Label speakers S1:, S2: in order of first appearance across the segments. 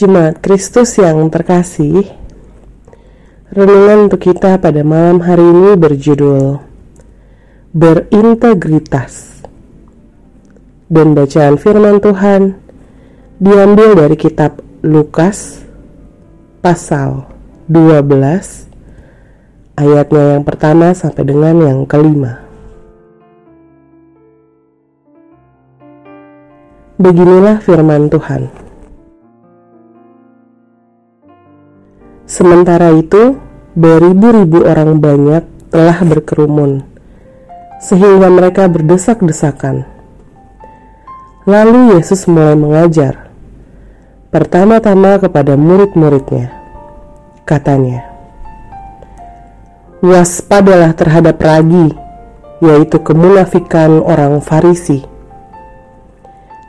S1: Jemaat Kristus yang terkasih, renungan untuk kita pada malam hari ini berjudul Berintegritas. Dan bacaan firman Tuhan diambil dari kitab Lukas pasal 12 ayatnya yang pertama sampai dengan yang kelima. Beginilah firman Tuhan. Sementara itu, beribu-ribu orang banyak telah berkerumun, sehingga mereka berdesak-desakan. Lalu Yesus mulai mengajar, pertama-tama kepada murid-muridnya. Katanya, Waspadalah terhadap ragi, yaitu kemunafikan orang Farisi.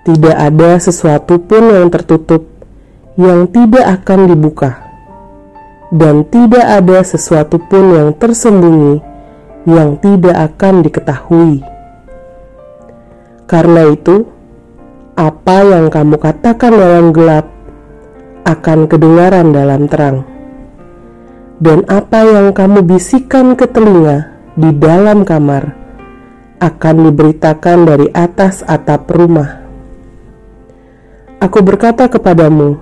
S1: Tidak ada sesuatu pun yang tertutup yang tidak akan dibuka dan tidak ada sesuatu pun yang tersembunyi yang tidak akan diketahui. Karena itu, apa yang kamu katakan dalam gelap akan kedengaran dalam terang, dan apa yang kamu bisikan ke telinga di dalam kamar akan diberitakan dari atas atap rumah. Aku berkata kepadamu,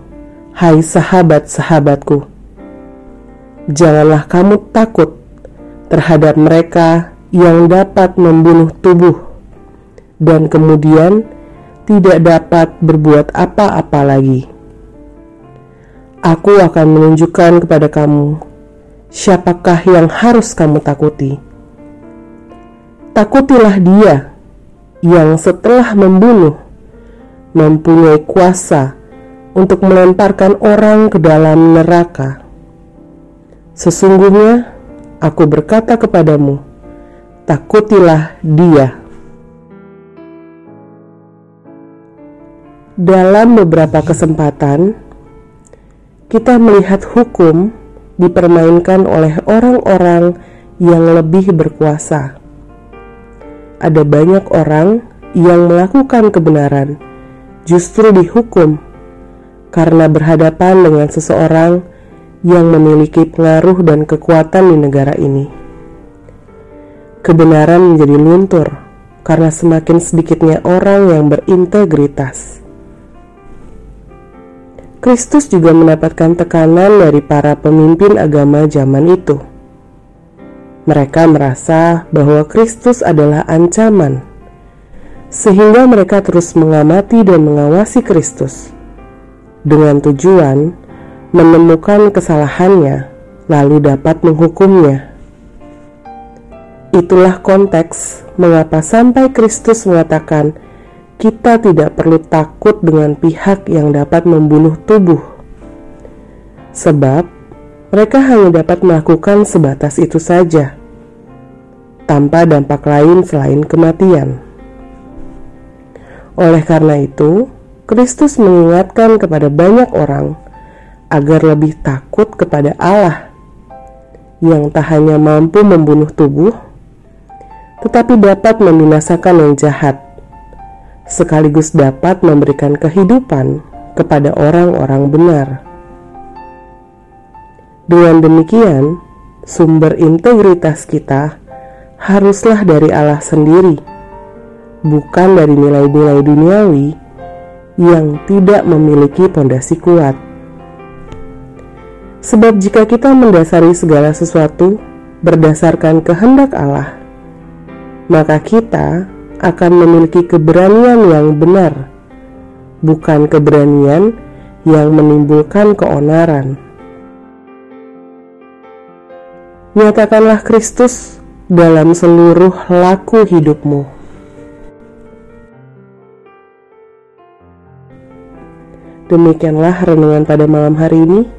S1: hai sahabat-sahabatku janganlah kamu takut terhadap mereka yang dapat membunuh tubuh dan kemudian tidak dapat berbuat apa-apa lagi. Aku akan menunjukkan kepada kamu siapakah yang harus kamu takuti. Takutilah dia yang setelah membunuh mempunyai kuasa untuk melemparkan orang ke dalam neraka. Sesungguhnya aku berkata kepadamu, takutilah dia. Dalam beberapa kesempatan, kita melihat hukum dipermainkan oleh orang-orang yang lebih berkuasa. Ada banyak orang yang melakukan kebenaran justru dihukum karena berhadapan dengan seseorang yang memiliki pengaruh dan kekuatan di negara ini. Kebenaran menjadi luntur karena semakin sedikitnya orang yang berintegritas. Kristus juga mendapatkan tekanan dari para pemimpin agama zaman itu. Mereka merasa bahwa Kristus adalah ancaman, sehingga mereka terus mengamati dan mengawasi Kristus dengan tujuan menemukan kesalahannya, lalu dapat menghukumnya. Itulah konteks mengapa sampai Kristus mengatakan kita tidak perlu takut dengan pihak yang dapat membunuh tubuh. Sebab mereka hanya dapat melakukan sebatas itu saja, tanpa dampak lain selain kematian. Oleh karena itu, Kristus mengingatkan kepada banyak orang agar lebih takut kepada Allah yang tak hanya mampu membunuh tubuh, tetapi dapat membinasakan yang jahat, sekaligus dapat memberikan kehidupan kepada orang-orang benar. Dengan demikian, sumber integritas kita haruslah dari Allah sendiri, bukan dari nilai-nilai duniawi yang tidak memiliki pondasi kuat. Sebab jika kita mendasari segala sesuatu berdasarkan kehendak Allah, maka kita akan memiliki keberanian yang benar, bukan keberanian yang menimbulkan keonaran. Nyatakanlah Kristus dalam seluruh laku hidupmu. Demikianlah renungan pada malam hari ini.